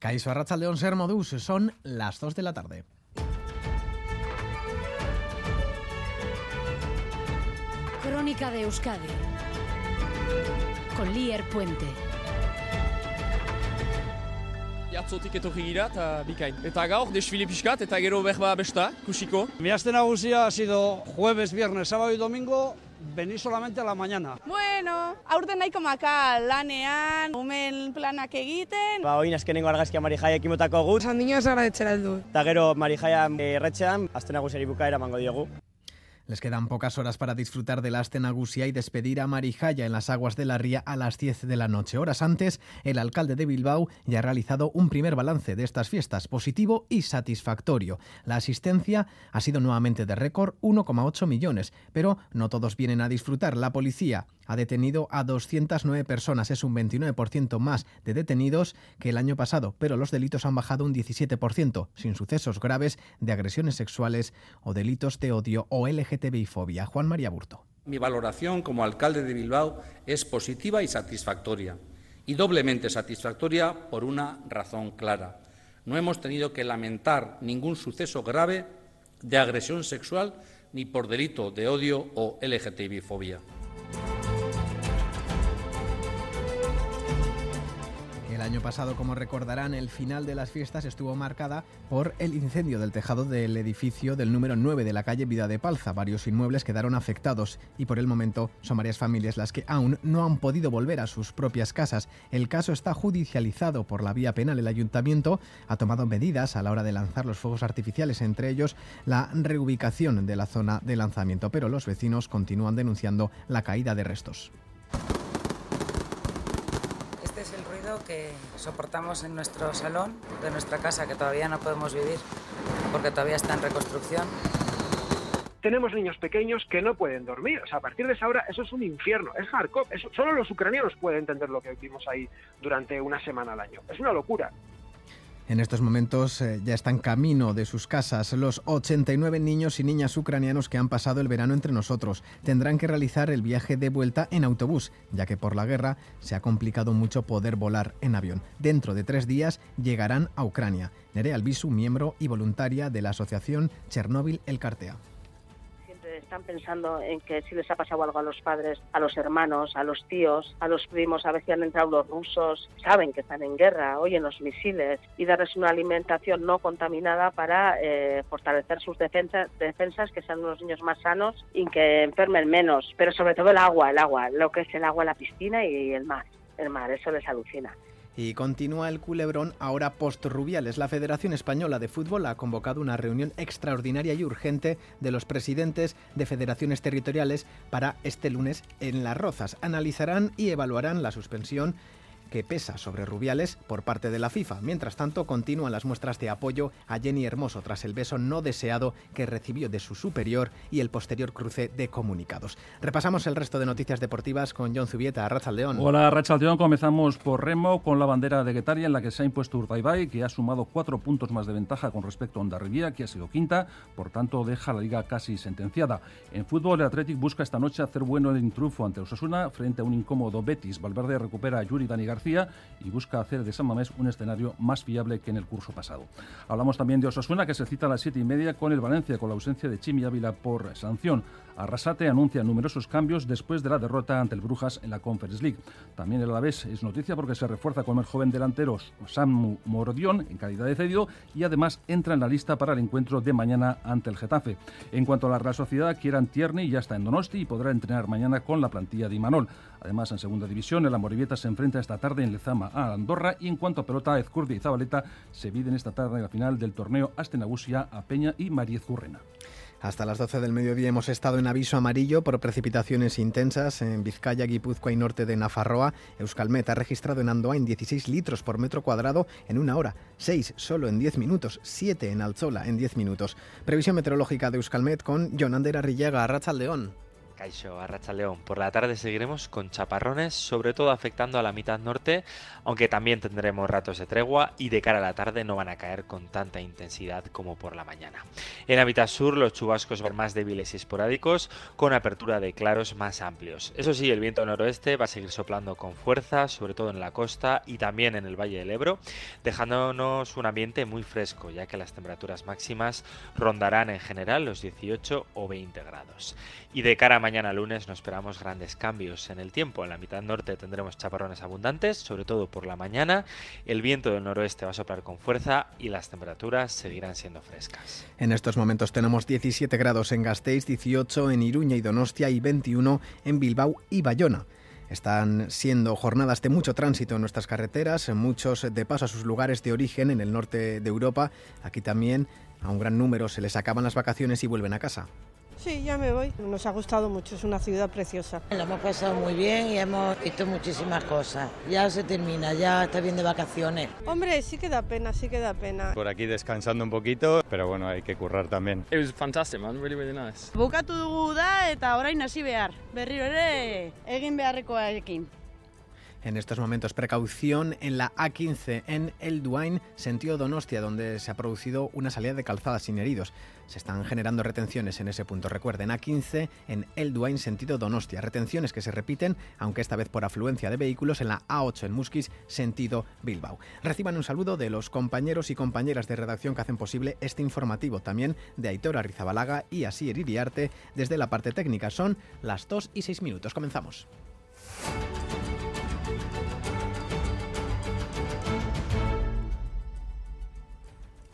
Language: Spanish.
Caiso León Ser Modus, son las 2 de la tarde. Crónica de Euskadi con Lier Puente. Atzotik etorri gira eta bikain. Eta gaur, desfile pixkat eta gero berba besta, kusiko. Mi aste nagusia ha sido jueves, viernes, sábado y domingo venís solamente a la mañana. Bueno, aurten nahiko maka lanean, umen planak egiten. Ba, oin azkenengo argazkia Marijaia ekimotako gut. Sandino ez gara etxera heldu. Eta gero Marijaia erretxean, azten nagusiari bukaera mango diogu. Les quedan pocas horas para disfrutar del Astenagusia y despedir a Marijaya en las aguas de la ría a las 10 de la noche. Horas antes, el alcalde de Bilbao ya ha realizado un primer balance de estas fiestas, positivo y satisfactorio. La asistencia ha sido nuevamente de récord, 1,8 millones, pero no todos vienen a disfrutar. La policía ha detenido a 209 personas, es un 29% más de detenidos que el año pasado, pero los delitos han bajado un 17%, sin sucesos graves de agresiones sexuales o delitos de odio o LGTB fobia. Juan María Burto. Mi valoración como alcalde de Bilbao es positiva y satisfactoria. Y doblemente satisfactoria por una razón clara. No hemos tenido que lamentar ningún suceso grave de agresión sexual ni por delito de odio o LGTBI año pasado, como recordarán, el final de las fiestas estuvo marcada por el incendio del tejado del edificio del número 9 de la calle Vida de Palza. Varios inmuebles quedaron afectados y por el momento son varias familias las que aún no han podido volver a sus propias casas. El caso está judicializado por la vía penal. El ayuntamiento ha tomado medidas a la hora de lanzar los fuegos artificiales, entre ellos la reubicación de la zona de lanzamiento, pero los vecinos continúan denunciando la caída de restos. Soportamos en nuestro salón de nuestra casa, que todavía no podemos vivir porque todavía está en reconstrucción. Tenemos niños pequeños que no pueden dormir. O sea, a partir de esa hora eso es un infierno, es hardcore. solo los ucranianos pueden entender lo que vivimos ahí durante una semana al año. Es una locura. En estos momentos eh, ya están camino de sus casas los 89 niños y niñas ucranianos que han pasado el verano entre nosotros. Tendrán que realizar el viaje de vuelta en autobús, ya que por la guerra se ha complicado mucho poder volar en avión. Dentro de tres días llegarán a Ucrania. Nerea Albisu, miembro y voluntaria de la asociación Chernóbil El Cartea están pensando en que si les ha pasado algo a los padres, a los hermanos, a los tíos, a los primos, a veces han entrado los rusos, saben que están en guerra, oyen los misiles y darles una alimentación no contaminada para eh, fortalecer sus defensas, defensas, que sean unos niños más sanos y que enfermen menos, pero sobre todo el agua, el agua, lo que es el agua, la piscina y el mar, el mar, eso les alucina. Y continúa el culebrón ahora post-Rubiales. La Federación Española de Fútbol ha convocado una reunión extraordinaria y urgente de los presidentes de federaciones territoriales para este lunes en Las Rozas. Analizarán y evaluarán la suspensión que pesa sobre Rubiales por parte de la FIFA. Mientras tanto, continúan las muestras de apoyo a Jenny Hermoso tras el beso no deseado que recibió de su superior y el posterior cruce de comunicados. Repasamos el resto de noticias deportivas con John Zubieta, León. Hola, León. Comenzamos por Remo con la bandera de Guetaria en la que se ha impuesto Urdaibai, que ha sumado cuatro puntos más de ventaja con respecto a Ondarribía, que ha sido quinta. Por tanto, deja la liga casi sentenciada. En fútbol, el Athletic busca esta noche hacer bueno el intrufo ante Osasuna frente a un incómodo Betis. Valverde recupera a Yuri Dani y busca hacer de San Mamés un escenario más fiable que en el curso pasado. Hablamos también de Osasuna, que se cita a las siete y media con el Valencia, con la ausencia de Chimi Ávila por sanción. Arrasate anuncia numerosos cambios después de la derrota ante el Brujas en la Conference League. También el Alavés es noticia porque se refuerza con el joven delantero Sam Mordión en calidad de cedido y además entra en la lista para el encuentro de mañana ante el Getafe. En cuanto a la Real Sociedad, Kieran Tierney ya está en Donosti y podrá entrenar mañana con la plantilla de Imanol. Además, en segunda división, el Amorivieta se enfrenta esta tarde en Lezama a Andorra y en cuanto a pelota, Ezcurdia y Zabaleta se viden esta tarde la final del torneo Astenagusia a Peña y Mariez Currena. Hasta las 12 del mediodía hemos estado en aviso amarillo por precipitaciones intensas en Vizcaya, Guipúzcoa y norte de Nafarroa. Euskalmet ha registrado en Andoain 16 litros por metro cuadrado en una hora, 6 solo en 10 minutos, 7 en Alzola en 10 minutos. Previsión meteorológica de Euskalmet con Jonander Arrillaga, León. Caixo, Arracha Por la tarde seguiremos con chaparrones, sobre todo afectando a la mitad norte, aunque también tendremos ratos de tregua y de cara a la tarde no van a caer con tanta intensidad como por la mañana. En la mitad sur los chubascos van más débiles y esporádicos, con apertura de claros más amplios. Eso sí, el viento noroeste va a seguir soplando con fuerza, sobre todo en la costa y también en el Valle del Ebro, dejándonos un ambiente muy fresco, ya que las temperaturas máximas rondarán en general los 18 o 20 grados. Y de cara a mañana lunes no esperamos grandes cambios en el tiempo. En la mitad norte tendremos chaparrones abundantes, sobre todo por la mañana. El viento del noroeste va a soplar con fuerza y las temperaturas seguirán siendo frescas. En estos momentos tenemos 17 grados en Gasteiz, 18 en Iruña y Donostia y 21 en Bilbao y Bayona. Están siendo jornadas de mucho tránsito en nuestras carreteras, muchos de paso a sus lugares de origen en el norte de Europa. Aquí también a un gran número se les acaban las vacaciones y vuelven a casa. Sí, ya me voy. Nos ha gustado mucho, es una ciudad preciosa. Lo hemos pasado muy bien y hemos visto muchísimas cosas. Ya se termina, ya está bien de vacaciones. Hombre, sí que da pena, sí que da pena. Por aquí descansando un poquito, pero bueno, hay que currar también. It was fantastic, man. Really, really nice. Bukatu dugu da eta orain hasi behar. Berriro ere egin beharrekoarekin. En estos momentos, precaución en la A15 en El Duain, sentido Donostia, donde se ha producido una salida de calzada sin heridos. Se están generando retenciones en ese punto. Recuerden, A15 en El Duain, sentido Donostia. Retenciones que se repiten, aunque esta vez por afluencia de vehículos, en la A8 en Musquis, sentido Bilbao. Reciban un saludo de los compañeros y compañeras de redacción que hacen posible este informativo, también de Aitor Arrizabalaga y Asier Iriarte desde la parte técnica. Son las 2 y 6 minutos. Comenzamos.